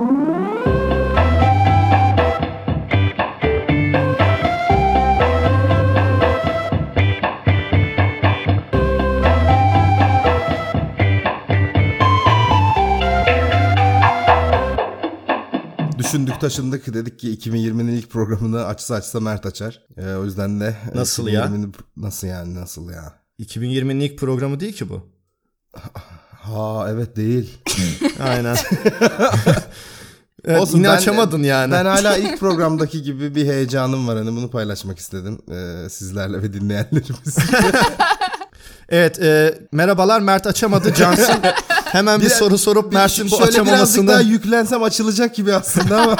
Düşündük taşındık dedik ki 2020'nin ilk programını açsa açsa Mert açar. Ee, o yüzden de Nasıl ya? 2020'nin Nasıl yani nasıl ya? 2020'nin ilk programı değil ki bu. Ha evet değil. Aynen. evet, Olsun, yine ben- açamadın yani. Ben hala ilk programdaki gibi bir heyecanım var. Hani bunu paylaşmak istedim ee, sizlerle ve dinleyenlerimiz. Evet e, merhabalar Mert açamadı Cansın. Hemen bir, Bir- soru sorup Mert'in bu Şöyle birazcık daha açamamasını yüklensem açılacak gibi aslında ama.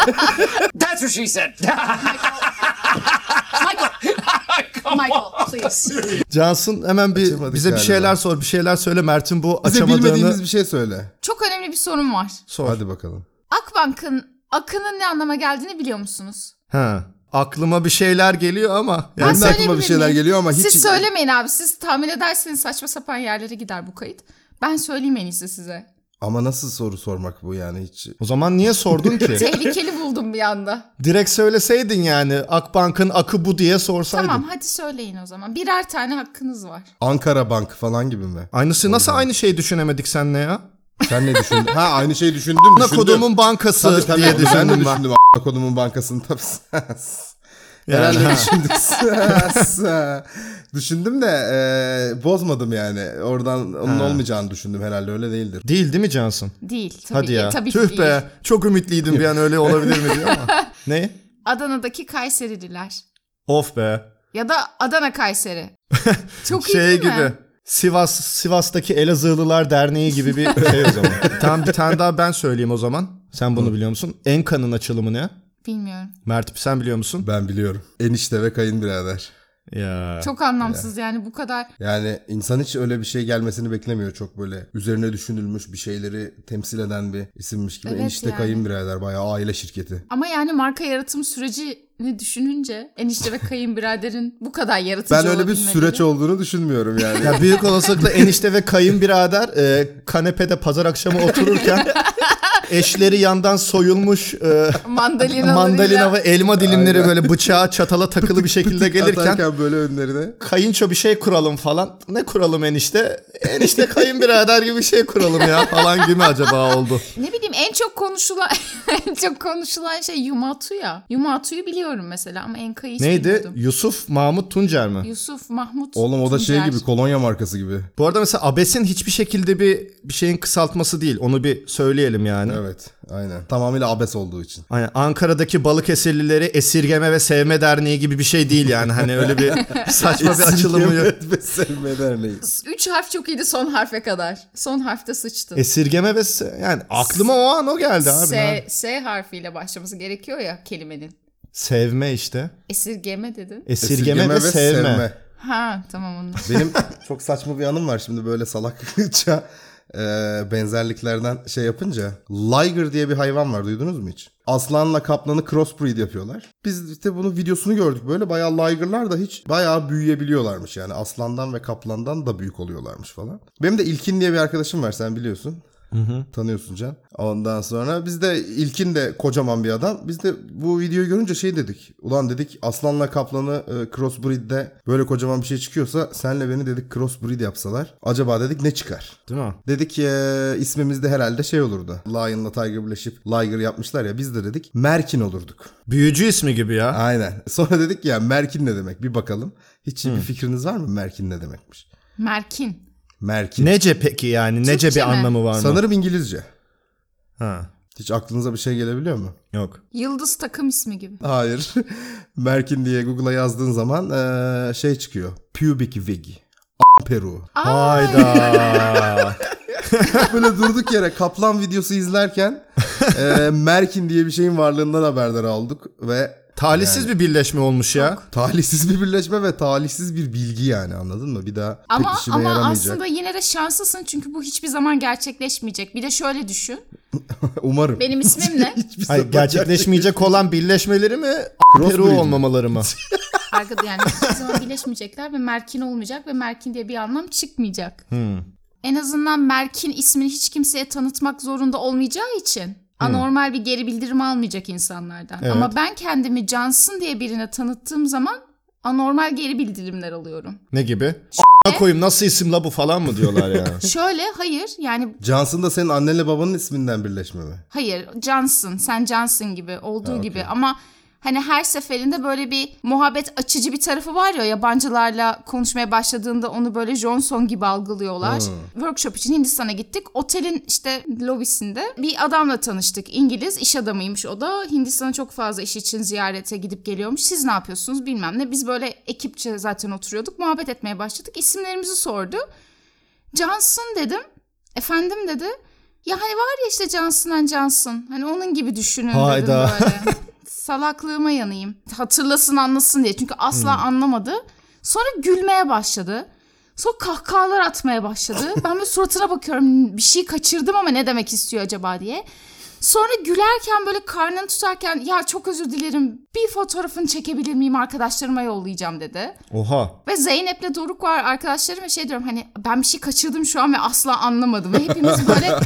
That's what she said. Michael. Michael, please. Cansın hemen bir Açamadık bize bir galiba. şeyler sor bir şeyler söyle Mert'in bu Bize açamadığını bilmediğimiz bir şey söyle. Çok önemli bir sorun var. sor. Hadi bakalım. Akbank'ın akının ne anlama geldiğini biliyor musunuz? Ha. Aklıma bir şeyler geliyor ama yani Benim de aklıma bir şeyler miyim? geliyor ama hiç... Siz söylemeyin abi. Siz tahmin ederseniz saçma sapan yerlere gider bu kayıt. Ben söyleyeyim en iyisi size. Ama nasıl soru sormak bu yani hiç... o zaman niye sordun ki? Tehlikeli buldum bir anda. Direkt söyleseydin yani Akbank'ın akı bu diye sorsaydın. Tamam hadi söyleyin o zaman. Birer tane hakkınız var. Ankara Bank falan gibi mi? Aynısı nasıl aynı şeyi düşünemedik seninle ya? Sen ne düşündün? ha aynı şeyi düşündüm. Ana düşündüm. kodumun bankası Tabii tabii diye onu ben de düşündüm düşündüm. Kodumun bankasını tabii. Herhalde ha. düşündük. düşündüm de e, bozmadım yani. Oradan onun Ha. olmayacağını düşündüm herhalde öyle değildir. Değil değil mi Cansın? Değil tabii Hadi ki. ya. Tabii Tüh değil. be. Çok ümitliydim bir an öyle olabilir mi diye ama. ne? Adana'daki Kayserililer. Of be. Ya da Adana Kayseri. Çok iyi Şey değil gibi. mi? Sivas Sivas'taki Elazığlılar Derneği gibi bir şey o zaman. tamam bir tane daha ben söyleyeyim o zaman. Sen bunu biliyor musun? Enka'nın açılımı ne? Bilmiyorum. Mert sen biliyor musun? Ben biliyorum. Enişte ve kayınbirader. Ya. Çok anlamsız yani bu kadar. Yani insan hiç öyle bir şey gelmesini beklemiyor. Çok böyle üzerine düşünülmüş bir şeyleri temsil eden bir isimmiş gibi. Evet Enişte yani. kayınbirader bayağı aile şirketi. Ama yani marka yaratım sürecini düşününce enişte ve kayınbiraderin bu kadar yaratıcı Ben öyle bir süreç olduğunu düşünmüyorum yani. Ya büyük olasılıkla enişte ve kayınbirader e, kanepede pazar akşamı otururken eşleri yandan soyulmuş e, mandalina mandalina ve elma dilimleri Aynen. böyle bıçağa çatala takılı bir şekilde gelirken böyle önlerine. kayınço bir şey kuralım falan. Ne kuralım enişte? Enişte kayınbirader gibi bir şey kuralım ya falan gibi acaba oldu? Ne bileyim en çok konuşulan en çok konuşulan şey Yumatu ya. Yumatu'yu biliyorum mesela ama Enka'yı hiç Neydi? bilmiyordum. Yusuf Mahmut Tuncer mi? Yusuf Mahmut Oğlum o da şey Tuncer. gibi kolonya markası gibi. Bu arada mesela Abes'in hiçbir şekilde bir bir şeyin kısaltması değil. Onu bir söyleyelim yani. Evet aynen. Tamamıyla abes olduğu için. Aynen. Ankara'daki Balıkesirlileri Esirgeme ve Sevme Derneği gibi bir şey değil yani. Hani öyle bir saçma bir açılımı yok. Esirgeme ve Sevme Derneği. Üç harf çok iyiydi son harfe kadar. Son harfte sıçtın. Esirgeme ve se- yani aklıma o an o geldi abi. ha. S, S harfiyle başlaması gerekiyor ya kelimenin. Sevme işte. Esirgeme dedin. Esirgeme, ve, sevme. Ha tamam onu. Benim çok saçma bir anım var şimdi böyle salakça e, benzerliklerden şey yapınca. Liger diye bir hayvan var duydunuz mu hiç? Aslanla kaplanı crossbreed yapıyorlar. Biz işte bunun videosunu gördük böyle bayağı liger'lar da hiç bayağı büyüyebiliyorlarmış yani. Aslandan ve kaplandan da büyük oluyorlarmış falan. Benim de İlkin diye bir arkadaşım var sen biliyorsun. Tanıyorsun Can. Ondan sonra biz de İlkin de kocaman bir adam. Biz de bu videoyu görünce şey dedik. Ulan dedik aslanla kaplanı e, crossbreed'de böyle kocaman bir şey çıkıyorsa senle beni dedik crossbreed yapsalar. Acaba dedik ne çıkar? Değil mi? Dedik e, ismimiz de herhalde şey olurdu. Lion'la Tiger birleşip Liger yapmışlar ya biz de dedik Merkin olurduk. Büyücü ismi gibi ya. Aynen. Sonra dedik ya Merkin ne demek bir bakalım. Hiç bir fikriniz var mı Merkin ne demekmiş? Merkin. Merkin. Nece peki yani? Nece Türkçe bir mi? anlamı var mı? Sanırım İngilizce. Ha. Hiç aklınıza bir şey gelebiliyor mu? Yok. Yıldız takım ismi gibi. Hayır. Merkin diye Google'a yazdığın zaman eee, şey çıkıyor. Pubic wig. A- Peru. Hayda. Böyle durduk yere kaplan videosu izlerken eee, Merkin diye bir şeyin varlığından haberdar aldık ve Talihsiz bir birleşme olmuş ya. talihsiz bir birleşme ve talihsiz bir bilgi yani anladın mı? Bir daha Ama pek işime ama yaramayacak. aslında yine de şanslısın çünkü bu hiçbir zaman gerçekleşmeyecek. Bir de şöyle düşün. Umarım. Benim ismim ne? Hayır, gerçekleşmeyecek olan birleşmeleri mi? Peru olmamaları mı? Arkada yani hiçbir zaman birleşmeyecekler ve Merkin olmayacak ve Merkin diye bir anlam çıkmayacak. Hmm. En azından Merkin ismini hiç kimseye tanıtmak zorunda olmayacağı için Anormal bir geri bildirim almayacak insanlardan. Evet. Ama ben kendimi Johnson diye birine tanıttığım zaman anormal geri bildirimler alıyorum. Ne gibi? A**ına koyayım nasıl isim la bu falan mı diyorlar ya? Şöyle hayır yani Johnson da senin annenle babanın isminden birleşme mi? hayır Johnson sen Johnson gibi olduğu Ha, gibi okey. ama hani her seferinde böyle bir muhabbet açıcı bir tarafı var ya yabancılarla konuşmaya başladığında onu böyle Johnson gibi algılıyorlar. Workshop için Hindistan'a gittik. Otelin işte lobisinde bir adamla tanıştık. İngiliz iş adamıymış o da. Hindistan'a çok fazla iş için ziyarete gidip geliyormuş. Siz ne yapıyorsunuz bilmem ne. Biz böyle ekipçe zaten oturuyorduk. Muhabbet etmeye başladık. İsimlerimizi sordu. Johnson dedim. Efendim dedi. Ya hani var ya işte Johnson Johnson. Hani onun gibi düşünün Hayda. dedim böyle. Salaklığıma yanayım. Hatırlasın anlasın diye. Çünkü asla anlamadı. Sonra gülmeye başladı. Sonra kahkahalar atmaya başladı. Ben böyle suratına bakıyorum. Bir şey kaçırdım ama ne demek istiyor acaba diye. Sonra gülerken böyle karnını tutarken ya çok özür dilerim bir fotoğrafını çekebilir miyim arkadaşlarıma yollayacağım dedi. Oha. Ve Zeynep'le Doruk var arkadaşlarım ve şey diyorum hani ben bir şey kaçırdım şu an ve asla anlamadım. Ve hepimiz böyle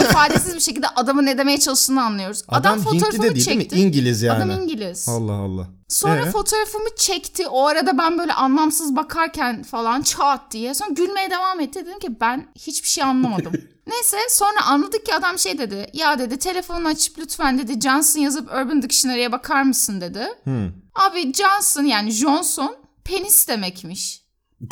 ifadesiz bir şekilde adamın ne demeye çalıştığını anlıyoruz. Adam, Adam Hintli fotoğrafımı de değil değil mi? çekti. İngiliz yani. Adam İngiliz. Allah Allah. Sonra Ee? fotoğrafımı çekti. O arada ben böyle anlamsız bakarken falan çat diye. Sonra gülmeye devam etti. Dedim ki ben hiçbir şey anlamadım. Neyse sonra anladık ki adam şey dedi. Ya dedi telefonunu açıp lütfen dedi Johnson yazıp Urban Dictionary'e bakar mısın dedi. Hmm. Abi Johnson yani Johnson penis demekmiş.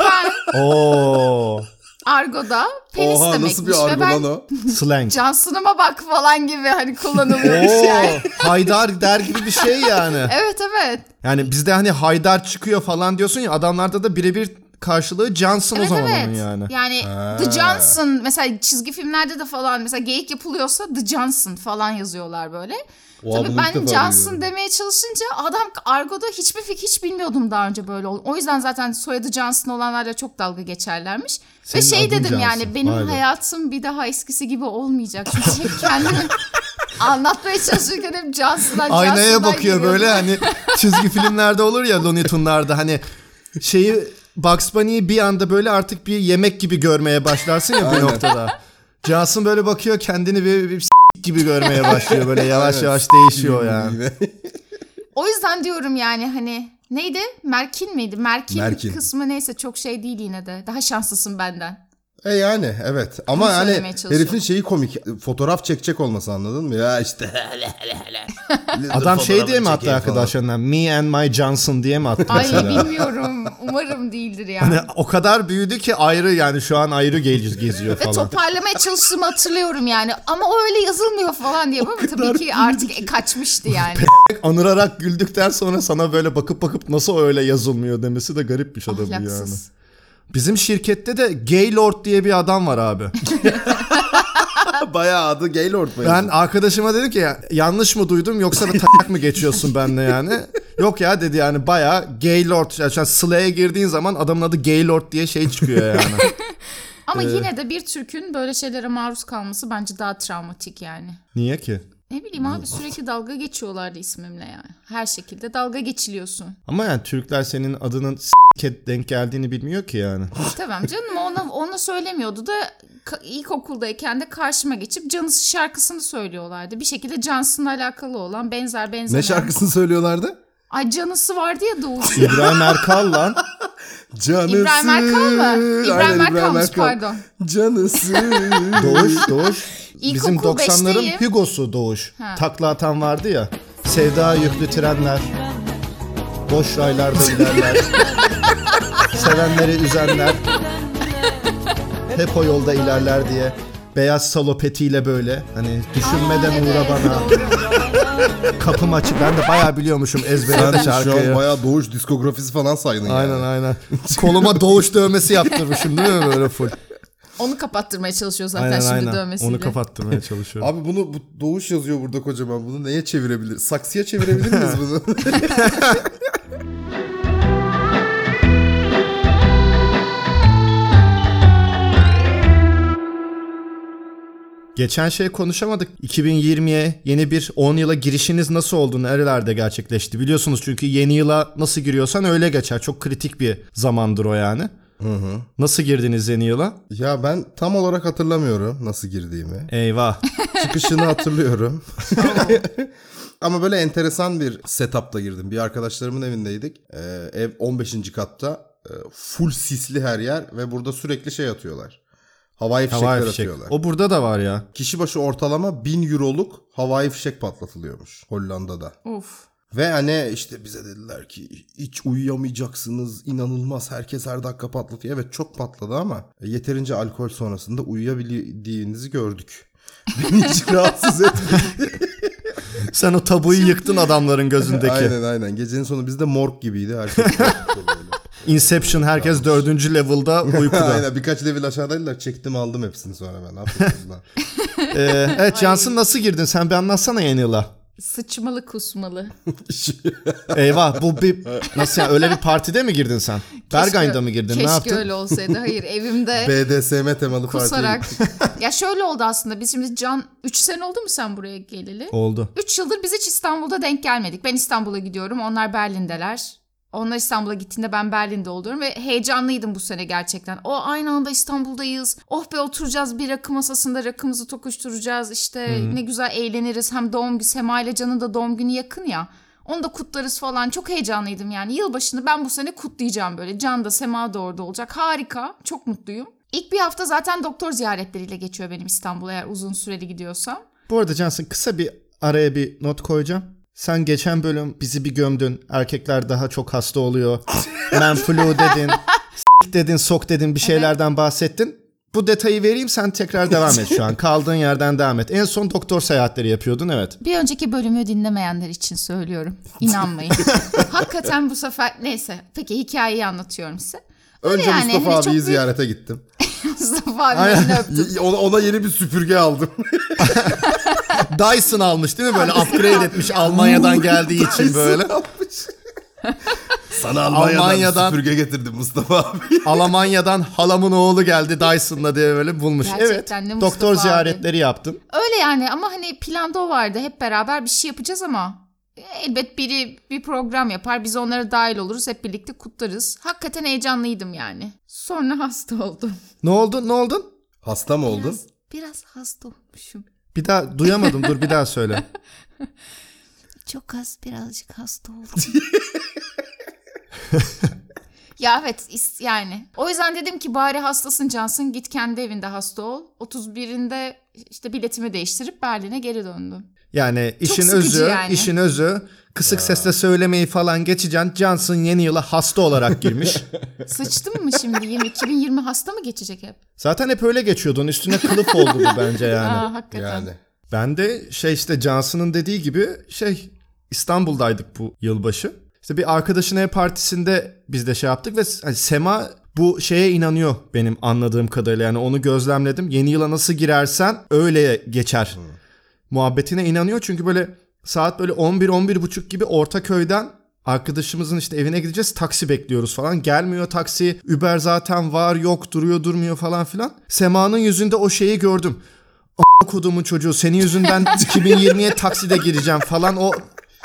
Ben Oo. Argoda penis Oha demekmiş. nasıl bir argo ben lan o? Slang. Johnson'ıma bak falan gibi hani kullanılıyormuş Oo. yani. Haydar der gibi bir şey yani. Evet evet. Yani bizde hani Haydar çıkıyor falan diyorsun ya adamlarda da birebir karşılığı Johnson o Evet zaman evet. onun yani. Yani Ha. The Johnson mesela çizgi filmlerde de falan mesela geyik yapılıyorsa The Johnson falan yazıyorlar böyle. Oha, Tabii ben Johnson duyuyorum. demeye çalışınca adam argoda hiçbir fikir hiç bilmiyordum daha önce böyle olduğunu. O yüzden zaten soyadı Johnson olanlarla çok dalga geçerlermiş. Senin Ve şey dedim Johnson. yani benim be. hayatım bir daha eskisi gibi olmayacak. Çünkü kendimi anlatmaya çalışırken hep Johnson'dan Aynaya Johnson'dan bakıyor giriyordum. böyle hani çizgi filmlerde olur ya Looney Tunes'larda hani şeyi Bugs Bunny'yi bir anda böyle artık bir yemek gibi görmeye başlarsın ya bir noktada. Johnson böyle bakıyor kendini bir, bir s- gibi görmeye başlıyor böyle yavaş Evet. yavaş değişiyor yani. O yüzden diyorum yani hani neydi? Merkin miydi? Merkin, Merkin. kısmı neyse çok şey değil yine de. Daha şanslısın benden. E yani evet ama hani çalışıyorum. herifin şeyi komik fotoğraf çekecek olması anladın mı ya işte Adam şey diye mi attı arkadaşlarına Me and my Johnson diye mi attı Ay bilmiyorum. Umarım değildir ya. Hani o kadar büyüdü ki ayrı yani şu an ayrı gez- geziyor Ve falan. toparlamaya çalıştığımı hatırlıyorum yani. Ama o öyle yazılmıyor falan diye. Ama tabii ki artık e, kaçmıştı yani. Anırarak güldükten sonra sana böyle bakıp bakıp nasıl öyle yazılmıyor demesi de garipmiş adamın yani. Bizim şirkette de Gaylord diye bir adam var abi. Bayağı adı Gaylord mu? Ben arkadaşıma dedim ki ya, yanlış mı duydum yoksa bir tak mı geçiyorsun benimle yani? Yok ya dedi yani bayağı Gaylord. Yani şu an Slay'e girdiğin zaman adamın adı Gaylord diye şey çıkıyor yani. Ama Ee, yine de bir Türk'ün böyle şeylere maruz kalması bence daha travmatik yani. Niye ki? Ne bileyim abi sürekli dalga geçiyorlardı ismimle yani. Her şekilde dalga geçiliyorsun. Ama yani Türkler senin adının s**ke denk geldiğini bilmiyor ki yani. Tamam canım ona ona söylemiyordu da ilkokuldayken de karşıma geçip Canısı şarkısını söylüyorlardı. Bir şekilde Johnson'la alakalı olan benzer benzer. Ne şarkısını söylüyorlardı? Ay Canısı vardı ya Doğuş. İbrahim Erkal lan. Canısı. İbrahim Erkal mı? İbrahim Aynen, Erkal'mış Erkal. pardon. Canısı. Doğuş, Doğuş. Bizim İlkokul 90'ların beşteyim. Hugo'su Doğuş. Ha. Takla atan vardı ya. Sevda yüklü trenler. Boş raylarda ilerler. Sevenleri üzenler. Hep o yolda ilerler diye. Beyaz salopetiyle böyle. Hani düşünmeden Aa, uğra bana. Kapım açık. Ben de bayağı biliyormuşum ezberinde Sen şu an şarkıyı. bayağı doğuş diskografisi falan saydın Aynen yani. aynen. Koluma doğuş dövmesi yaptırmışım değil mi böyle full? Onu kapattırmaya çalışıyor zaten Aynen şimdi aynen. dövmesiyle. Onu kapattırmaya çalışıyorum. Abi bunu bu doğuş yazıyor burada kocaman. Bunu neye çevirebilir? Saksıya çevirebilir miyiz bunu? Geçen şey konuşamadık. 2020'ye yeni bir 10 yıla girişiniz nasıl oldu? Nerelerde gerçekleşti? Biliyorsunuz çünkü yeni yıla nasıl giriyorsan öyle geçer. Çok kritik bir zamandır o yani. Nasıl girdiniz yeni yıla? Ya ben tam olarak hatırlamıyorum nasıl girdiğimi. Eyvah. Çıkışını hatırlıyorum. Ama böyle enteresan bir setup'ta girdim. Bir arkadaşlarımın evindeydik. Ee, ev 15. katta. Ee, full sisli her yer ve burada sürekli şey atıyorlar. Havai fişekler Havai fişek. atıyorlar. O burada da var ya. Kişi başı ortalama 1000 euroluk havai fişek patlatılıyormuş Hollanda'da. Of. Ve hani işte bize dediler ki hiç uyuyamayacaksınız inanılmaz herkes her dakika patlatıyor. Evet çok patladı ama yeterince alkol sonrasında uyuyabildiğinizi gördük. Beni hiç rahatsız etmedi. Sen o tabuyu yıktın adamların gözündeki. aynen aynen. Gecenin sonu bizde morg gibiydi. Herkes böyle. Inception herkes dördüncü level'da uykuda. aynen birkaç level aşağıdaydılar. Çektim aldım hepsini sonra ben. Ee, evet Cansın nasıl girdin? Sen bir anlatsana yeni yıla. Sıçmalı kusmalı. Eyvah bu bir nasıl yani öyle bir partide mi girdin sen? Berghain'da mı girdin? Keşke ne yaptın? öyle olsaydı. Hayır evimde BDSM temalı kusarak. gittik. ya şöyle oldu aslında. Biz şimdi Can 3 sene oldu mu sen buraya geleli? Oldu. 3 yıldır biz hiç İstanbul'da denk gelmedik. Ben İstanbul'a gidiyorum. Onlar Berlin'deler. Onlar İstanbul'a gittiğinde ben Berlin'de oluyorum ve heyecanlıydım bu sene gerçekten. O aynı anda İstanbul'dayız. Oh be oturacağız bir rakı masasında rakımızı tokuşturacağız. İşte ne güzel eğleniriz. Hem doğum günü Sema ile Can'ın da doğum günü yakın ya. Onu da kutlarız falan. Çok heyecanlıydım yani. Yılbaşını ben bu sene kutlayacağım böyle. Can da Sema da orada olacak. Harika. Çok mutluyum. İlk bir hafta zaten doktor ziyaretleriyle geçiyor benim İstanbul'a eğer uzun süreli gidiyorsam. Bu arada Cansın kısa bir araya bir not koyacağım. Sen geçen bölüm bizi bir gömdün. Erkekler daha çok hasta oluyor. Man flu dedin. S- dedin, sok dedin bir şeylerden bahsettin. Bu detayı vereyim sen tekrar devam et şu an. Kaldığın yerden devam et. En son doktor seyahatleri yapıyordun evet. Bir önceki bölümü dinlemeyenler için söylüyorum. İnanmayın. Hakikaten bu sefer neyse. Peki hikayeyi anlatıyorum size. Öyle Önce yani, Mustafa hani abiyi büyük- ziyarete gittim. Mustafa abinin öptüm. Ona, ona yeni bir süpürge aldım. Dyson almış değil mi böyle upgrade etmiş Almanya'dan geldiği için böyle. Almış. Sana Almanya'dan, Almanya'dan- süpürge getirdim Mustafa abi. Almanya'dan halamın oğlu geldi Dyson'la diye böyle bulmuş. Gerçekten evet doktor abi. ziyaretleri yaptın. Öyle yani ama hani planda o vardı. Hep beraber bir şey yapacağız ama elbet biri bir program yapar. Biz onlara dahil oluruz. Hep birlikte kutlarız. Hakikaten heyecanlıydım yani. Sonra hasta oldum. Ne oldu ne oldun? Hasta mı oldun? Biraz, biraz hasta olmuşum. Bir daha duyamadım dur bir daha söyle. Çok az birazcık hasta oldum. ya evet yani. O yüzden dedim ki bari hastasın Cansın git kendi evinde hasta ol. 31'inde işte biletimi değiştirip Berlin'e geri döndüm. Yani işin sıkıcı özü, yani. işin özü kısık sesle söylemeyi falan geçeceksin. Johnson yeni yıla hasta olarak girmiş. Sıçtım mı şimdi? 20, 2020 hasta mı geçecek hep? Zaten hep öyle geçiyordun. Üstüne kılıf oldu bu bence yani. Aa hakikaten. Yani. Ben de şey işte Johnson'ın dediği gibi şey İstanbul'daydık bu yılbaşı. İşte bir arkadaşın ev partisinde biz de şey yaptık ve hani Sema bu şeye inanıyor benim anladığım kadarıyla. Yani onu gözlemledim. Yeni yıla nasıl girersen öyle geçer. Muhabbetine inanıyor çünkü böyle saat böyle 11 buçuk gibi Ortaköy'den arkadaşımızın işte evine gideceğiz. Taksi bekliyoruz falan. Gelmiyor taksi. Uber zaten var yok duruyor durmuyor falan filan. Sema'nın yüzünde o şeyi gördüm kodumun çocuğu senin yüzünden 2020'ye takside gireceğim falan o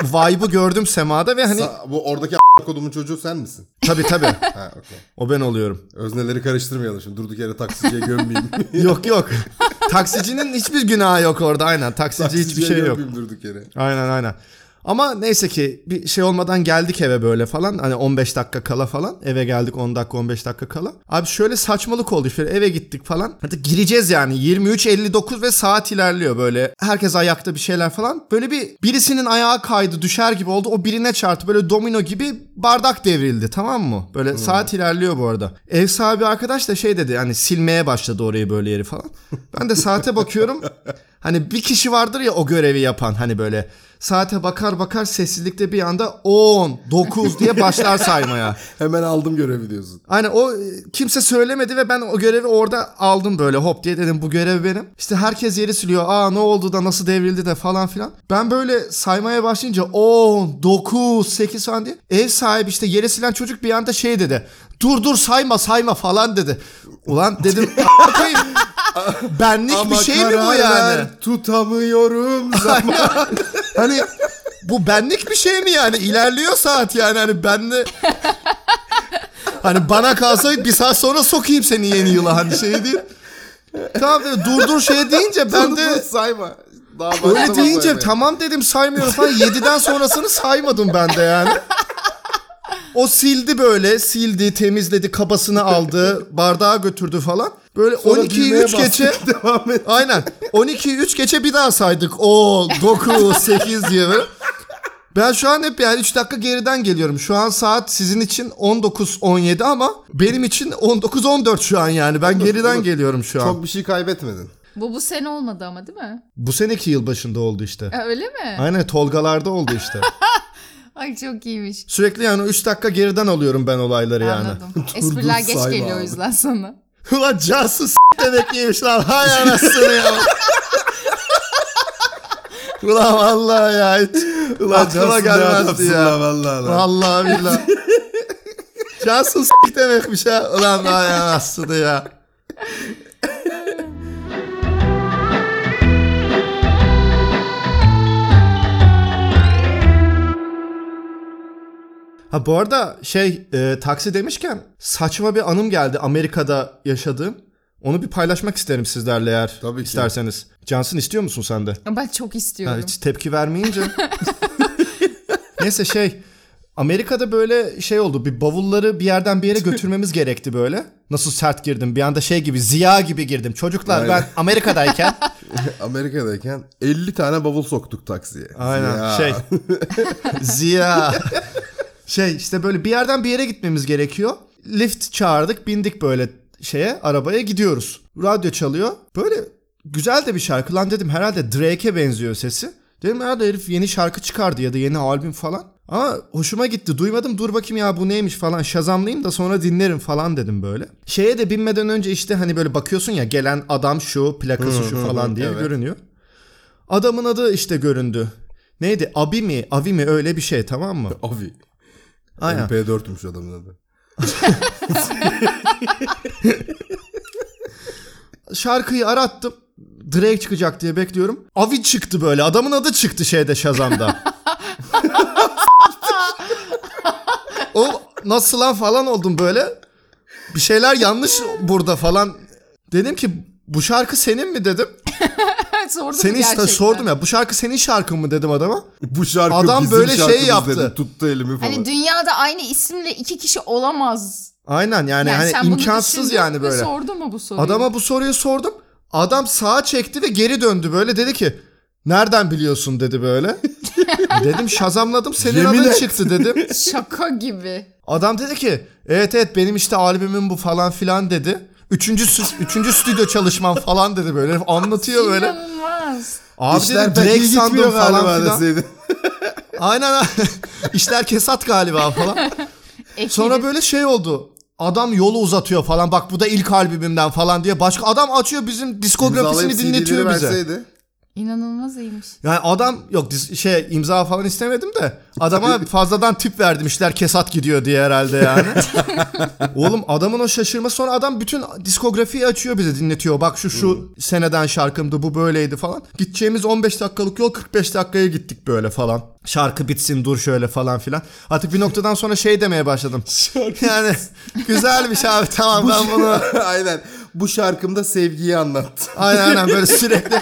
vibe'ı gördüm Sema'da ve hani Sa- bu oradaki a- kodumun çocuğu sen misin? tabii tabii Ha okey. o ben oluyorum. Özneleri karıştırmayalım şimdi durduk yere taksiciye gömmeyeyim. yok yok. Taksicinin hiçbir günahı yok orada aynen. Taksici hiçbir Taksiciye şey yok. durduk yere. Aynen aynen. Ama neyse ki bir şey olmadan geldik eve böyle falan. Hani 15 dakika kala falan. Eve geldik 10 dakika 15 dakika kala. Abi şöyle saçmalık oldu. Şöyle eve gittik falan. Hadi gireceğiz yani. 23.59 ve saat ilerliyor böyle. Herkes ayakta bir şeyler falan. Böyle bir birisinin ayağı kaydı düşer gibi oldu. O birine çarptı. Böyle domino gibi bardak devrildi tamam mı? Böyle saat ilerliyor bu arada. Ev sahibi arkadaş da şey dedi. Hani silmeye başladı orayı böyle yeri falan. Ben de saate bakıyorum. Hani bir kişi vardır ya o görevi yapan hani böyle saate bakar bakar sessizlikte bir anda 10, 9 diye başlar saymaya. Hemen aldım görevi diyorsun. Aynen o e, kimse söylemedi ve ben o görevi orada aldım böyle hop diye dedim bu görev benim. İşte herkes yeri siliyor. Aa ne oldu da nasıl devrildi de falan filan. Ben böyle saymaya başlayınca 10, 9, 8 falan diye. Ev sahibi işte yeri silen çocuk bir anda şey dedi. Dur dur sayma sayma falan dedi. Ulan dedim "A**a koyayım. benlik bir şey mi bu yani? ver, tutamıyorum zaman. Hani bu benlik bir şey mi yani? İlerliyor saat yani hani benle Hani bana kalsa bir saat sonra sokayım seni yeni yıla hani şey değil. Tamam durdur şey deyince ben de sayma. Daha öyle deyince saymaya. tamam dedim saymıyorum falan. 7'den sonrasını saymadım ben de yani. O sildi böyle sildi temizledi kabasını aldı bardağı götürdü falan. Böyle Sonra 12'yi düğmeye 3 geçe devam et. Aynen. 12'yi 3 geçe bir daha saydık. O 9 8 diye böyle. Ben şu an hep yani 3 dakika geriden geliyorum. Şu an saat sizin için 19.17 ama benim için 19.14 şu an yani. Ben geriden geliyorum şu an. Çok bir şey kaybetmedin. Bu bu sene olmadı ama değil mi? Bu seneki yılbaşında oldu işte. E, öyle mi? Aynen Tolgalarda oldu işte. Ay çok iyiymiş. Sürekli yani 3 dakika geriden alıyorum ben olayları yani. Anladım. Espriler geç geliyor o yüzden sana. Ulan cansız s- demek iyiymiş lan. Hay anasını ya. Ulan vallahi ya. Hiç Ulan aklıma gelmezdi ya. lan vallahi lan. Vallahi billahi. Cansız s- demekmiş ha. Ulan hay anasını ya. Ha bu arada şey e, taksi demişken saçma bir anım geldi Amerika'da yaşadığım. Onu bir paylaşmak isterim sizlerle eğer Tabii ki. isterseniz. Cansın istiyor musun sen de? Ben çok Ha, istiyorum. hiç tepki vermeyince. Neyse şey Amerika'da böyle şey oldu bir bavulları bir yerden bir yere götürmemiz gerekti böyle. Nasıl sert girdim bir anda şey gibi Ziya gibi girdim. Çocuklar ben Aynen. Amerika'dayken Amerika'dayken 50 tane bavul soktuk taksiye. Aynen Ya. şey Ziya şey işte böyle bir yerden bir yere gitmemiz gerekiyor. Lift çağırdık bindik böyle şeye arabaya gidiyoruz. Radyo çalıyor. Böyle güzel de bir şarkı lan dedim herhalde Drake'e benziyor sesi. Dedim herhalde herif yeni şarkı çıkardı ya da yeni albüm falan. Ama hoşuma gitti. Duymadım dur bakayım ya bu neymiş falan. Şazamlayayım da sonra dinlerim falan dedim böyle. Şeye de binmeden önce işte hani böyle bakıyorsun ya gelen adam şu plakası şu falan diye evet. görünüyor. Adamın adı işte göründü. Neydi? Abi mi? Avi mi? Öyle bir şey tamam mı? Avi. Aynen. MP4'müş adamın adı. Şarkıyı arattım. Drake çıkacak diye bekliyorum. Avi çıktı böyle. Adamın adı çıktı şeyde Shazam'da. o nasıl lan falan oldum böyle. Bir şeyler yanlış burada falan. Dedim ki bu şarkı senin mi dedim. Sordum Senin işte gerçekten? sordum ya bu şarkı senin şarkın mı dedim adama. Bu şarkı Adam bizim böyle şey yaptı. Dedi. Tuttu elimi falan. Hani dünyada aynı isimle iki kişi olamaz. Aynen yani, Yani hani imkansız yani böyle. Sordun mu bu soruyu? Adama bu soruyu sordum. Adam sağa çekti ve geri döndü böyle dedi ki nereden biliyorsun dedi böyle. dedim şazamladım senin Yemin adın et. çıktı dedim. Şaka gibi. Adam dedi ki evet evet benim işte albümüm bu falan filan dedi. Üçüncü, üçüncü stüdyo çalışmam falan dedi böyle. Anlatıyor böyle. İnanılmaz. Abi İşler dedim iyi sandım falan galiba filan. deseydin. Aynen İşler kesat galiba falan. Sonra böyle şey oldu. Adam yolu uzatıyor falan. Bak bu da ilk albümümden falan diye. Başka adam açıyor bizim diskografisini dinletiyor bize. verseydi. İnanılmaz iyiymiş. Yani adam yok şey imza falan istemedim de adama fazladan tip verdim işler kesat gidiyor diye herhalde yani. Oğlum adamın o şaşırması sonra adam bütün diskografiyi açıyor bize dinletiyor. Bak şu şu seneden şarkımdı bu böyleydi falan. Gideceğimiz 15 dakikalık yol 45 dakikaya gittik böyle falan. Şarkı bitsin dur şöyle falan filan. Artık bir noktadan sonra şey demeye başladım. yani güzelmiş abi tamam ben bunu aynen. Bu şarkımda sevgiyi anlat. Aynen aynen böyle sürekli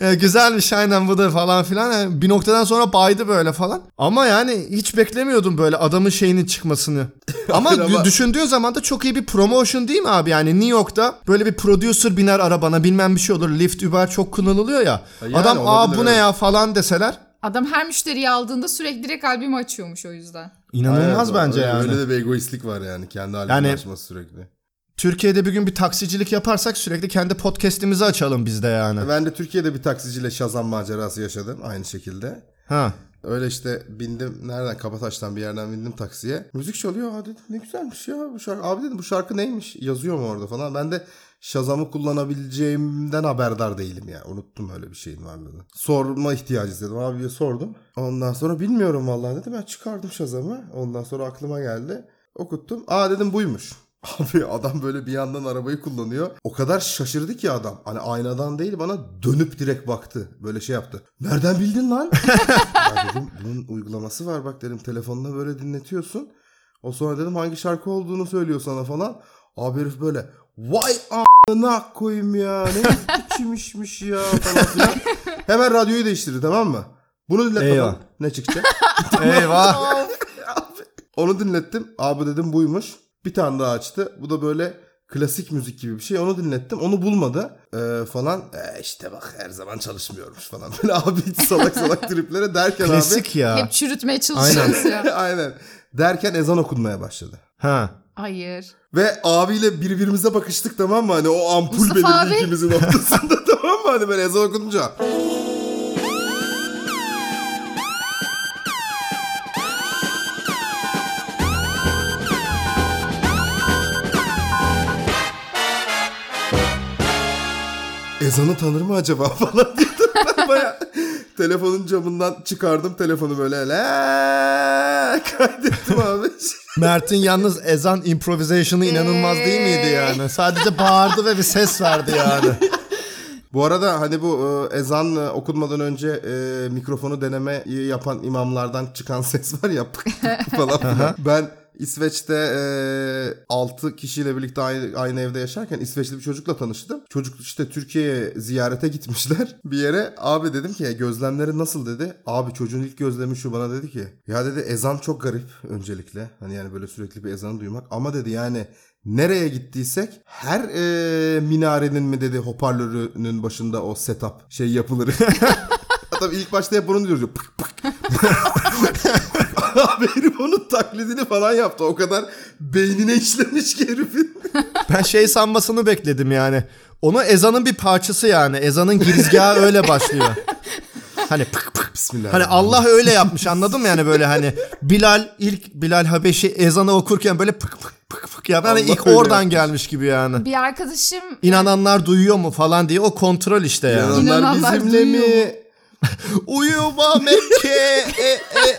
e, güzelmiş aynen bu da falan filan. Yani bir noktadan sonra baydı böyle falan. Ama yani hiç beklemiyordum böyle adamın şeyinin çıkmasını. Ama, ama- düşündüğü zaman da çok iyi bir promotion değil mi abi? Yani New York'ta böyle bir producer biner arabana bilmem bir şey olur. Lyft Uber çok kullanılıyor ya. Yani Adam aa olabilir, bu ne evet. ya falan deseler. Adam her müşteriyi aldığında sürekli direkt albümü açıyormuş o yüzden. inanılmaz Aynen, bence öyle, yani. Öyle de bir egoistlik var yani. Kendi halini Yani- açması sürekli. Türkiye'de bir gün bir taksicilik yaparsak sürekli kendi podcast'imizi açalım biz de yani. Ben de Türkiye'de bir taksiciyle Şazam macerası yaşadım aynı şekilde. Ha. Öyle işte bindim nereden Kabataş'tan bir yerden bindim taksiye. Müzik çalıyor. Aa dedim ne güzelmiş ya bu şarkı. Abi dedim bu şarkı neymiş? Yazıyor mu orada falan. Ben de Shazam'ı kullanabileceğimden haberdar değilim ya. Unuttum öyle bir şeyin varlığını. Sorma ihtiyacı hissettim. Abiye sordum. Ondan sonra bilmiyorum vallahi dedi. Ben çıkardım Shazam'ı. Ondan sonra aklıma geldi. Okuttum. Aa dedim buymuş. Abi adam böyle bir yandan arabayı kullanıyor. O kadar şaşırdı ki adam. Hani aynadan değil bana dönüp direkt baktı. Böyle şey yaptı. Nereden bildin lan? ya dedim bunun uygulaması var bak dedim telefonuna böyle dinletiyorsun. O sonra dedim hangi şarkı olduğunu söylüyor sana falan. Abi herif böyle vay a**ına koyayım ya ne biçimmişmiş ya falan filan. Hemen radyoyu değiştirdi tamam mı? Bunu dinlet Eyvah. bakalım. Ne çıkacak? Eyvah. Onu dinlettim. Abi dedim buymuş. Bir tane daha açtı. Bu da böyle klasik müzik gibi bir şey. Onu dinlettim. Onu bulmadı Ee, falan. E işte bak her zaman çalışmıyormuş falan. Böyle abi hiç salak salak triplere derken Klasik ya. Hep çürütmeye çalışıyoruz abi. ya. Aynen. Derken ezan okunmaya başladı. Ha. Hayır. Ve abiyle birbirimize bakıştık tamam mı? Hani o ampul Mustafa belirdi abi. ikimizin ortasında tamam mı? Hani ben ezan okununca. Ezanı tanır mı acaba falan dedim ben baya. Telefonun camından çıkardım telefonu böyle la kaydettim abi. Mert'in yalnız ezan improvisation'ı inanılmaz değil miydi yani? Sadece bağırdı ve bir ses verdi yani. Bu arada hani bu e, ezan e, okunmadan önce e, mikrofonu deneme yapan imamlardan çıkan ses var ya falan. Ben İsveç'te e, 6 kişiyle birlikte aynı, aynı evde yaşarken İsveçli bir çocukla tanıştım. Çocuk işte Türkiye'ye ziyarete gitmişler bir yere. Abi dedim ki gözlemleri nasıl dedi. Abi çocuğun ilk gözlemi şu bana dedi ki. Ya dedi ezan çok garip öncelikle. Hani yani böyle sürekli bir ezanı duymak. Ama dedi yani nereye gittiysek her e, minarenin mi dedi hoparlörünün başında o setup şey yapılır. Tabii ilk başta hep bunu diyoruz. Pık pık. Abi herif onun taklidini falan yaptı. O kadar beynine işlemiş ki herifin. Ben şey sanmasını bekledim yani. Onu ezanın bir parçası yani. Ezanın girizgahı öyle başlıyor. Hani pık pık. Bismillah. Hani Allah öyle yapmış anladın mı yani böyle hani Bilal ilk Bilal Habeşi ezanı okurken böyle pık pık pık pık ya. Hani ilk oradan yapmış. gelmiş gibi yani. Bir arkadaşım İnananlar duyuyor mu falan diye o kontrol işte yani. İnananlar bizimle duyuyor mi? Uyuma Mekke. e, e.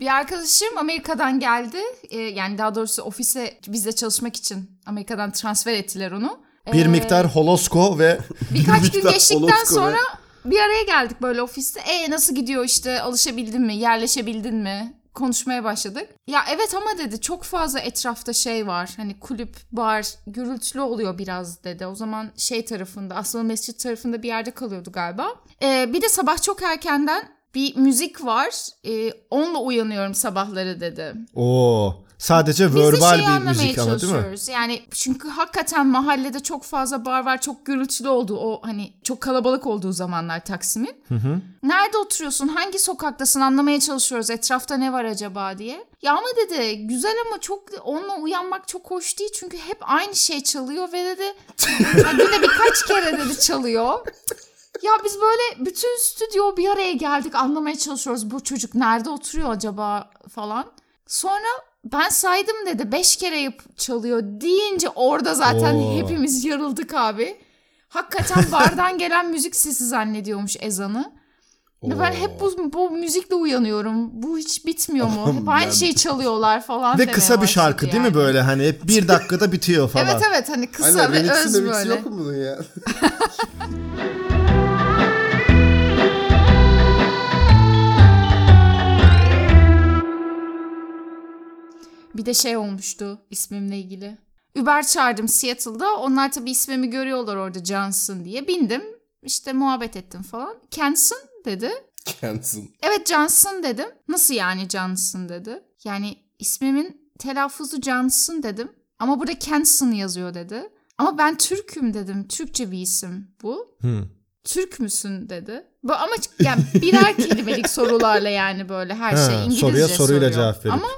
Bir arkadaşım Amerika'dan geldi. Ee, yani daha doğrusu ofise bizle çalışmak için Amerika'dan transfer ettiler onu. Bir Ee, miktar holosko ve Birkaç gün geçtikten sonra ve- bir araya geldik böyle ofiste. E nasıl gidiyor işte alışabildin mi? Yerleşebildin mi? Konuşmaya başladık. Ya evet ama dedi çok fazla etrafta şey var. Hani kulüp, bar, gürültülü oluyor biraz dedi. O zaman şey tarafında, Asmalı Mescit tarafında bir yerde kalıyordu galiba. Ee, bir de sabah çok erkenden bir müzik var. Ee, onunla uyanıyorum sabahları dedi. o sadece verbal bir müzik ama değil mi? Yani çünkü hakikaten mahallede çok fazla bar var, çok gürültülü olduğu, o hani çok kalabalık olduğu zamanlar Taksim'in. Nerede oturuyorsun, hangi sokaktasın anlamaya çalışıyoruz. Etrafta ne var acaba diye. Ya ama dedi güzel ama çok onunla uyanmak çok hoş değil çünkü hep aynı şey çalıyor ve dedi günde birkaç kere dedi çalıyor. Ya biz böyle bütün stüdyo bir araya geldik anlamaya çalışıyoruz bu çocuk nerede oturuyor acaba falan. Sonra ben saydım dedi beş kere yap çalıyor deyince orada zaten Oo. hepimiz yarıldık abi. Hakikaten bardan gelen müzik sesi zannediyormuş ezanı. Ve ben hep bu, bu müzikle uyanıyorum. Bu hiç bitmiyor mu? Hep aynı şeyi çalıyorlar falan Ve kısa bir şarkı değil mi yani. böyle hani hep bir dakikada bitiyor falan. Evet evet hani kısa Aynen ve öz böyle. yok mu bunun ya? Bir de şey olmuştu ismimle ilgili. Uber çağırdım Seattle'da. Onlar tabii ismimi görüyorlar orada Johnson diye. Bindim. işte muhabbet ettim falan. Kenson dedi. Kendsin. Evet Johnson dedim. Nasıl yani Johnson dedi. Yani ismimin telaffuzu Johnson dedim. Ama burada Kenson yazıyor dedi. Ama ben Türk'üm dedim. Türkçe bir isim bu. Hı. Türk müsün dedi. Bu ama yani birer kelimelik sorularla yani böyle her Ha, şey İngilizce soruya soruyla soruyor. cevap verip. Ama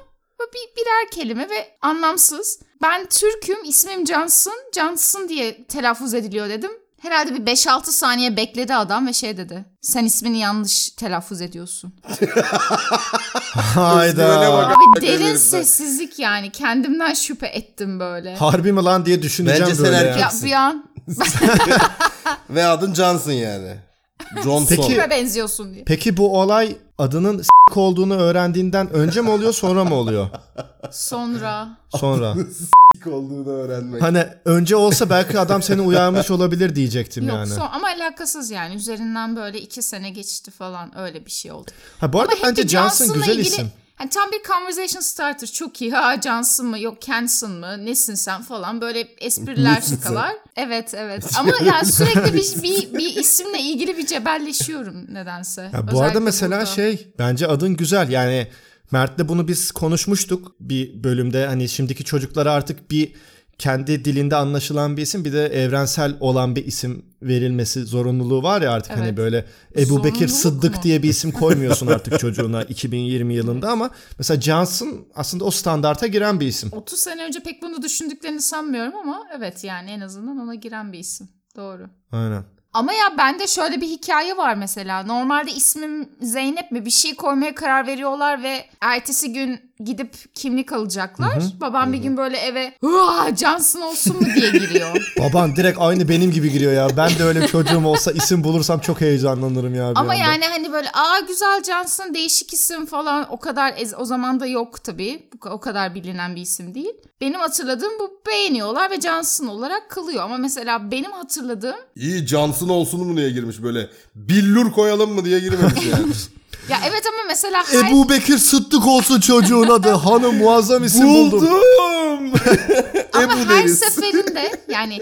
bir, birer kelime ve anlamsız. Ben Türk'üm, ismim Johnson. Johnson diye telaffuz ediliyor dedim. Herhalde bir 5-6 saniye bekledi adam ve şey dedi. Sen ismini yanlış telaffuz ediyorsun. Hayda. Abi derin sessizlik yani. Kendimden şüphe ettim böyle. Harbi mi lan diye düşüneceğim Bence sen böyle ya. erkek- Ya Jackson. bir an Ve adın Johnson yani. Johnson. Peki- kime benziyorsun diye. Peki bu olay adının s- olduğunu öğrendiğinden önce mi oluyor sonra mı oluyor? Sonra Sonra. olduğunu öğrenmek. Hani önce olsa belki adam seni uyarmış olabilir diyecektim yok yani. son, ama alakasız yani. Üzerinden böyle iki sene geçti falan öyle bir şey oldu. Ha bu arada Ama hep bence Johnson Johnson'la güzel ilgili- isim. Hani tam bir conversation starter. Çok iyi. Ha Johnson mı? Yok Kenson mı? Nesin sen falan. Böyle espriler şakalar. Evet evet. Ama yani sürekli bir, bir, bir isimle ilgili bir cebelleşiyorum nedense. Ya bu Özellikle arada mesela burada. şey bence adın güzel yani Mert'le bunu biz konuşmuştuk bir bölümde hani şimdiki çocuklara artık bir kendi dilinde anlaşılan bir isim bir de evrensel olan bir isim verilmesi zorunluluğu var ya artık hani Evet. böyle Ebu Bekir Sıddık mu? diye bir isim koymuyorsun artık çocuğuna 2020 yılında ama mesela Johnson aslında o standarta giren bir isim. 30 sene önce pek bunu düşündüklerini sanmıyorum ama evet yani en azından ona giren bir isim. Doğru. Aynen. Ama ya bende şöyle bir hikaye var mesela. Normalde ismim Zeynep mi bir şey koymaya karar veriyorlar ve ertesi gün gidip kimlik alacaklar. Babam bir gün böyle eve "Hıa, Johnson olsun mu diye giriyor. Baban direkt aynı benim gibi giriyor ya. Ben de öyle bir çocuğum olsa isim bulursam çok heyecanlanırım ya. bir Ama anda. yani hani böyle aa güzel Johnson değişik isim falan o kadar ez- o zaman da yok tabii. O kadar bilinen bir isim değil. Benim hatırladığım bu beğeniyorlar ve Johnson olarak kalıyor. Ama mesela benim hatırladığım İyi Johnson olsun mu diye girmiş böyle. Billur koyalım mı diye girmemiş yani. ya evet ama mesela her Ebu Bekir Sıddık olsun çocuğun adı. Hanım muazzam isim buldum. Buldum. Ama Ebu her deriz. seferinde yani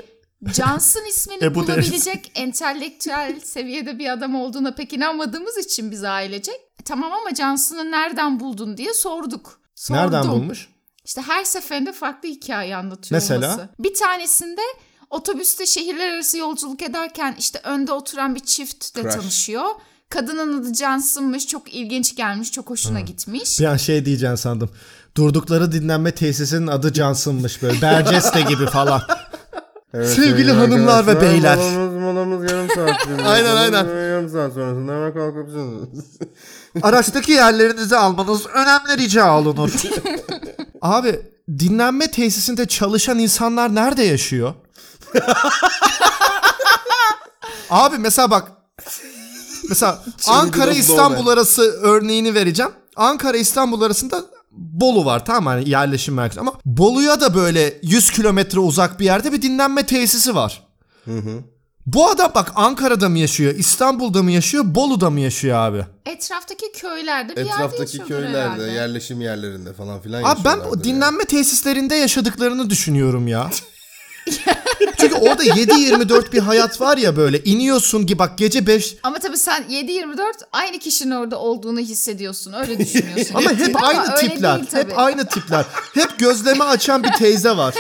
Johnson ismini Ebu deriz. bulabilecek entelektüel seviyede bir adam olduğuna pek inanmadığımız için biz ailecek "E, tamam ama Johnson'ı nereden buldun diye sorduk. Sordum. Nereden bulmuş? İşte her seferinde farklı hikaye anlatıyor Mesela? olması. Bir tanesinde otobüste şehirler arası yolculuk ederken işte önde oturan bir çiftle Crush. tanışıyor. Kadının adı Johnson'mış. Çok ilginç gelmiş. Çok hoşuna gitmiş. Bir an şey diyeceğim sandım. Durdukları dinlenme tesisinin adı Johnson'mış böyle. Berceste gibi falan. Evet, Sevgili hanımlar ve beyler. Molamız, molamız yarım saat. Aynen, aynen. Yarım saat sonrasında hemen kalkabilirsiniz. Araçtaki yerlerinizi almanız önemli rica olunur. Abi dinlenme tesisinde çalışan insanlar nerede yaşıyor? Abi mesela bak. Mesela Ankara İstanbul arası örneğini vereceğim. Ankara İstanbul arasında Bolu var tamam mı? hani yerleşim merkezi ama Bolu'ya da böyle 100 kilometre uzak bir yerde bir dinlenme tesisi var. Bu adam bak Ankara'da mı yaşıyor, İstanbul'da mı yaşıyor, Bolu'da mı yaşıyor abi? Etraftaki köylerde bir Etraftaki köylerde, herhalde. yerleşim yerlerinde falan filan Abi ben dinlenme tesislerinde yaşadıklarını düşünüyorum ya. Çünkü orada 7-24 bir hayat var ya böyle iniyorsun ki bak gece 5 Ama tabii sen 7-24 aynı kişinin orada olduğunu hissediyorsun. Öyle düşünüyorsun. ama hep aynı öyle tipler. değil tabii. Hep aynı tipler. Hep gözleme açan bir teyze var.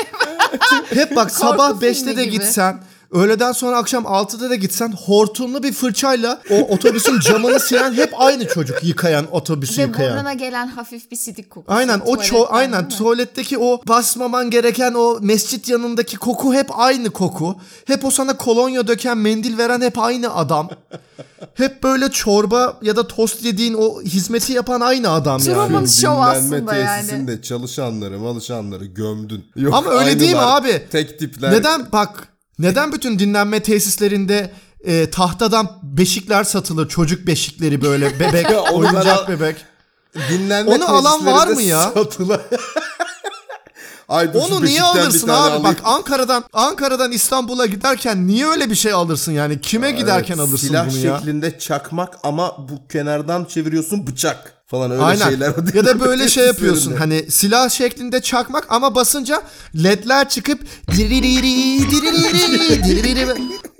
hep bak sabah Korku 5'te de filmi gibi. gitsen Öğleden sonra akşam 6'da da gitsen hortumlu bir fırçayla o otobüsün camını silen hep aynı çocuk yıkayan otobüsü Ve yıkayan. burnuna gelen hafif bir sidik kokusu. Aynen o ço aynen tuvaletteki o basmaman gereken o mescit yanındaki koku hep aynı koku. Hep o sana kolonya döken mendil veren hep aynı adam. hep böyle çorba ya da tost yediğin o hizmeti yapan aynı adam yani. Truman Show aslında yani. tesisinde çalışanları, malışanları gömdün. Yok, Ama öyle değil mi abi? Tek tipler. Neden bak neden bütün dinlenme tesislerinde e, tahtadan beşikler satılır çocuk beşikleri böyle bebek oyuncak bebek. Dinlenme Onu alan var mı ya? satılan- Ay Onu niye alırsın abi? alayım. Bak Ankara'dan Ankara'dan İstanbul'a giderken niye öyle bir şey alırsın yani? Kime giderken Evet, alırsın silah bunu ya? şeklinde çakmak ama bu kenardan çeviriyorsun bıçak falan öyle Aynen. şeyler. Ya da böyle şey yapıyorsun hani silah şeklinde çakmak ama basınca ledler çıkıp diririri diririri diririri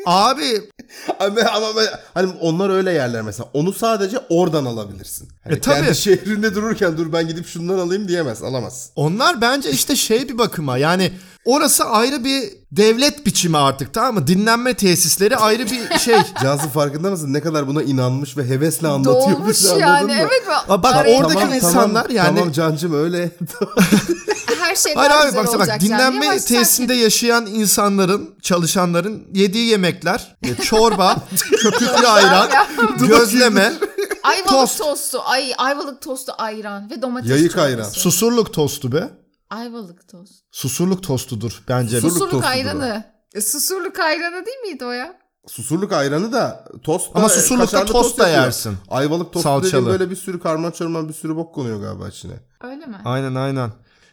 Abi Ama, ama hani onlar öyle yerler mesela. Onu sadece oradan alabilirsin. Hani E, tabii. Kendi şehrinde dururken dur ben gidip şundan alayım diyemez. Alamaz. onlar bence işte şey bir bakıma yani orası ayrı bir devlet biçimi artık tamam mı? Dinlenme tesisleri ayrı bir şey. Cansu farkında mısın? Ne kadar buna inanmış ve hevesle anlatıyor Doğmuş bize, anladın yani. mı? Evet. Aa, bak Araya oradaki tamam, insanlar yani Tamam Cancım öyle. her şey Hayır daha abi güzel baksana olacak bak yani. dinlenme Yavaş, tesisinde sakin. yaşayan insanların, çalışanların yediği yemekler, çorba, köpüklü ayran, gözleme, Ayvalık tost. tostu. Ay, ayvalık tostu ayran ve domates Yayık çorbası. ayran. susurluk tostu be. Ayvalık tost. Susurluk tostudur bence. Susurluk Susurluk ayranı. E, susurluk ayranı değil miydi o ya? Susurluk ayranı da tost da Ama susurlukta kaşarlı tost da yersin. Ayvalık tost Salçalı. dediğin böyle bir sürü karman çorman bir sürü bok konuyor galiba içine. Öyle mi? Aynen aynen.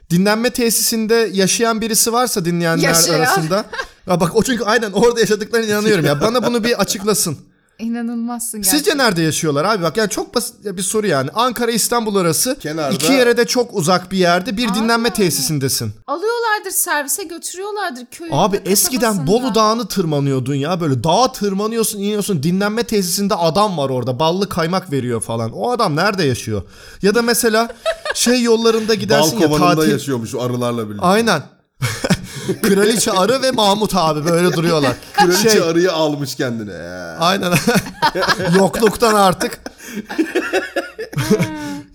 Dinlenme tesisinde yaşayan birisi varsa dinleyenler Yaşayan. arasında. Ya bak o çünkü aynen orada yaşadıklarına inanıyorum ya. Bana bunu bir açıklasın. İnanılmazsın gerçekten. Sizce nerede yaşıyorlar abi? Bak yani çok basit bir soru yani. Ankara İstanbul arası Kenarda- iki yere de çok uzak bir yerde bir dinlenme tesisindesin. Alıyorlardır servise götürüyorlardır köyün. Abi eskiden Bolu Dağı'nı tırmanıyordun ya böyle dağa tırmanıyorsun iniyorsun dinlenme tesisinde adam var orada ballı kaymak veriyor falan. O adam nerede yaşıyor? Ya da mesela şey yollarında Bal gidersin ya kovanında tatil. yaşıyormuş arılarla birlikte. Aynen. Kraliçe Arı ve Mahmut abi böyle duruyorlar. Kraliçe Şey, arıyı almış kendine. Aynen. Yokluktan artık.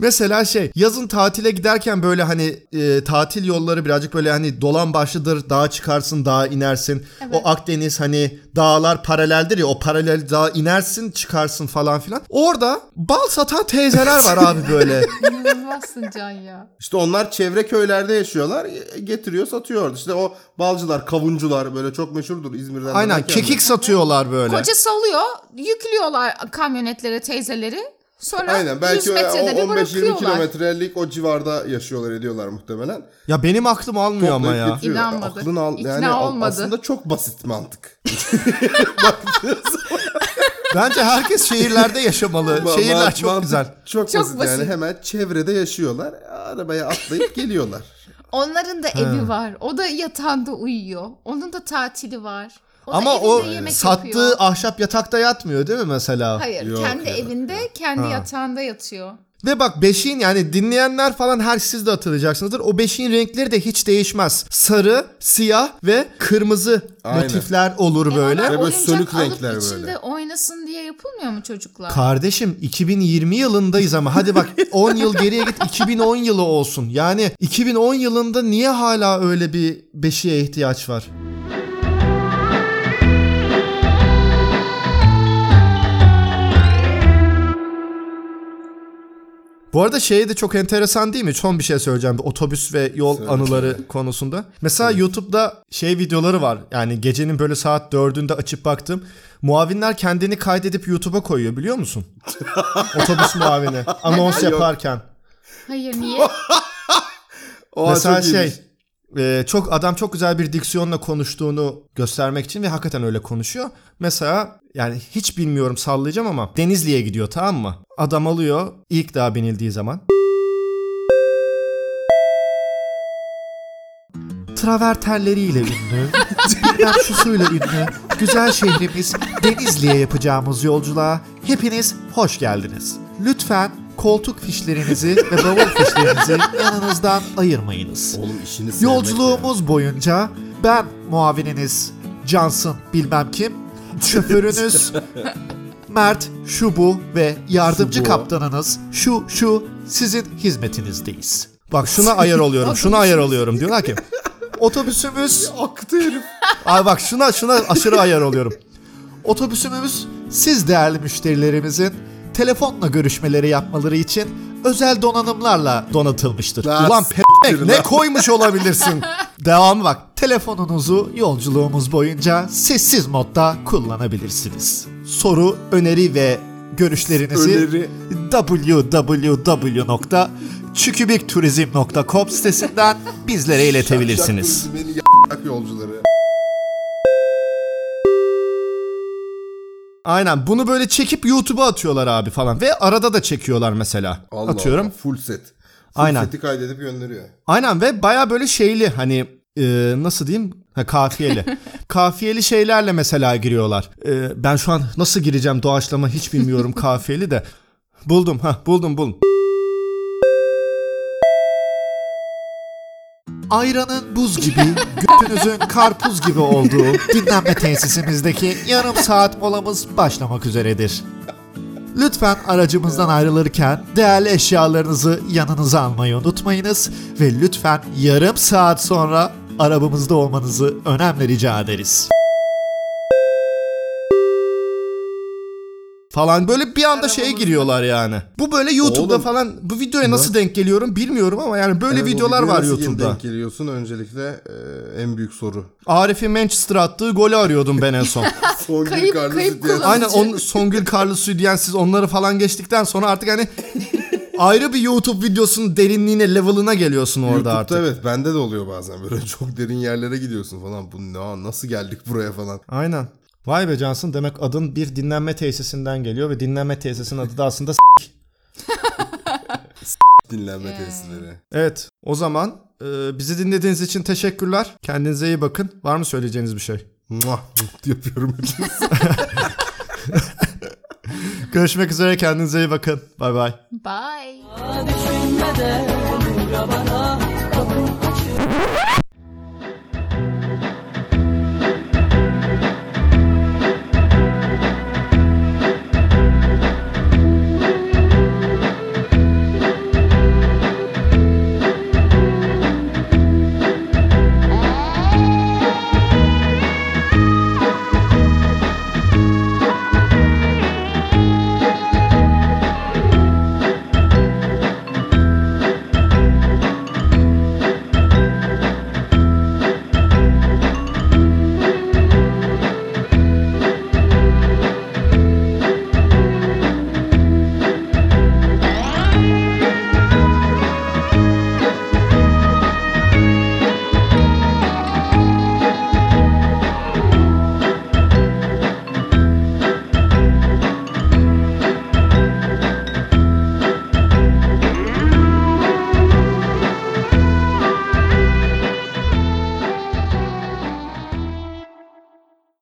Mesela şey yazın tatile giderken böyle hani e, tatil yolları birazcık böyle hani dolan başlıdır dağa çıkarsın dağa inersin. O Akdeniz hani dağlar paraleldir ya o paralel dağa inersin çıkarsın falan filan. Orada bal satan teyzeler var abi böyle. İnanılmazsın Can ya. İşte onlar çevre köylerde yaşıyorlar. Getiriyor satıyor. İşte o balcılar, kavuncular böyle çok meşhurdur İzmir'den. Aynen kekik satıyorlar böyle. Kocası alıyor, yüklüyorlar kamyonetlere teyzeleri. Sonra Aynen 100 belki o metrede de 15-20 bırakıyorlar. kilometrelik o civarda yaşıyorlar ediyorlar muhtemelen. Ya benim aklım almıyor ama ya. getiriyor. İnanmadı. Aklını al, İkna yani olmadı. aslında çok basit mantık. Bence herkes şehirlerde yaşamalı. Ma- Şehirler çok mantık güzel. Çok, Çok basit, basit. yani hemen çevrede yaşıyorlar. Arabaya atlayıp geliyorlar. Onların da evi var. O da yatağında uyuyor. Onun da tatili var. O Ama o sattığı yapıyor. ahşap yatakta yatmıyor değil mi mesela? Hayır, Yok kendi ya. evinde, kendi yatağında yatıyor. Ve bak beşiğin yani dinleyenler falan her siz de hatırlayacaksınızdır. O beşiğin renkleri de hiç değişmez. Sarı, siyah ve kırmızı Aynen. motifler olur böyle. Onlar Ve böyle sönük renkler içinde böyle. oynasın diye yapılmıyor mu çocuklar? Kardeşim 2020 yılındayız ama hadi bak 10 yıl geriye git 2010 yılı olsun. Yani 2010 yılında niye hala öyle bir beşiğe ihtiyaç var? Bu arada şey de çok enteresan değil mi? Son bir şey söyleyeceğim. Otobüs ve yol anıları konusunda. Mesela YouTube'da şey videoları var. Yani gecenin böyle saat dördünde açıp baktım. Muavinler kendini kaydedip YouTube'a koyuyor biliyor musun? Otobüs muavini. Anons yaparken. Hayır niye? O Mesela şey e, çok adam çok güzel bir diksiyonla konuştuğunu göstermek için ve hakikaten öyle konuşuyor. Mesela yani hiç bilmiyorum sallayacağım ama Denizli'ye gidiyor tamam mı? Adam alıyor ilk daha binildiği zaman. Travertenleriyle ünlü, bilmem şusuyla ünlü, güzel şehrimiz Denizli'ye yapacağımız yolculuğa hepiniz hoş geldiniz. Lütfen koltuk fişlerinizi ve bavul fişlerinizi yanınızdan ayırmayınız. Oğlum işini Yolculuğumuz boyunca ben muavininiz Cansın bilmem kim, şoförünüz Mert, şu bu ve yardımcı Şu bu. kaptanınız şu şu sizin hizmetinizdeyiz. Bak şuna ayar oluyorum, şuna ayar oluyorum. Diyorlar ki otobüsümüz ya. Aktı herif. Ay bak şuna şuna aşırı ayar oluyorum. Otobüsümüz siz değerli müşterilerimizin telefonla görüşmeleri yapmaları için özel donanımlarla donatılmıştır. Lan Ulan p***ek ne koymuş olabilirsin? Devamı bak. Telefonunuzu yolculuğumuz boyunca sessiz modda kullanabilirsiniz. Soru, öneri ve görüşlerinizi Öneri. www.çükübikturizm.com sitesinden bizlere iletebilirsiniz. Şak y- yolcuları. Aynen bunu böyle çekip YouTube'a atıyorlar abi falan ve arada da çekiyorlar mesela. Allah Atıyorum. Allah, full set. Full Aynen. seti kaydedip gönderiyor. Aynen ve baya böyle şeyli hani e, nasıl diyeyim? Ha, kafiyeli. kafiyeli şeylerle mesela giriyorlar. E, ben şu an nasıl gireceğim doğaçlama hiç bilmiyorum kafiyeli de. Buldum ha buldum buldum. Ayranın buz gibi, götünüzün karpuz gibi olduğu dinlenme tesisimizdeki yarım saat molamız başlamak üzeredir. Lütfen aracımızdan ayrılırken değerli eşyalarınızı yanınıza almayı unutmayınız ve lütfen yarım saat sonra arabamızda olmanızı önemli rica ederiz. Falan böyle bir anda şeye giriyorlar yani. Bu böyle YouTube'da Oğlum. falan bu videoya nasıl denk geliyorum bilmiyorum ama yani böyle Evet, videolar var nasıl YouTube'da. denk geliyorsun öncelikle e, en büyük soru. Arif'in Manchester attığı golü arıyordum ben en son. Son Kayıp- kayıp kullanıcı. Aynen on, Songül Carlos diyen siz onları falan geçtikten sonra artık hani ayrı bir YouTube videosunun derinliğine, level'ına geliyorsun orada YouTube'da artık. evet bende de oluyor bazen böyle çok derin yerlere gidiyorsun falan. Bu ne nasıl geldik buraya falan. Aynen. Vay be Cansın demek adın bir dinlenme tesisinden geliyor ve dinlenme tesisinin adı da aslında Dinlenme tesisleri. Evet o zaman e, bizi dinlediğiniz için teşekkürler. Kendinize iyi bakın. Var mı söyleyeceğiniz bir şey? Muah yapıyorum. Görüşmek üzere kendinize iyi bakın. Bay bay. Bye. Düşünmeden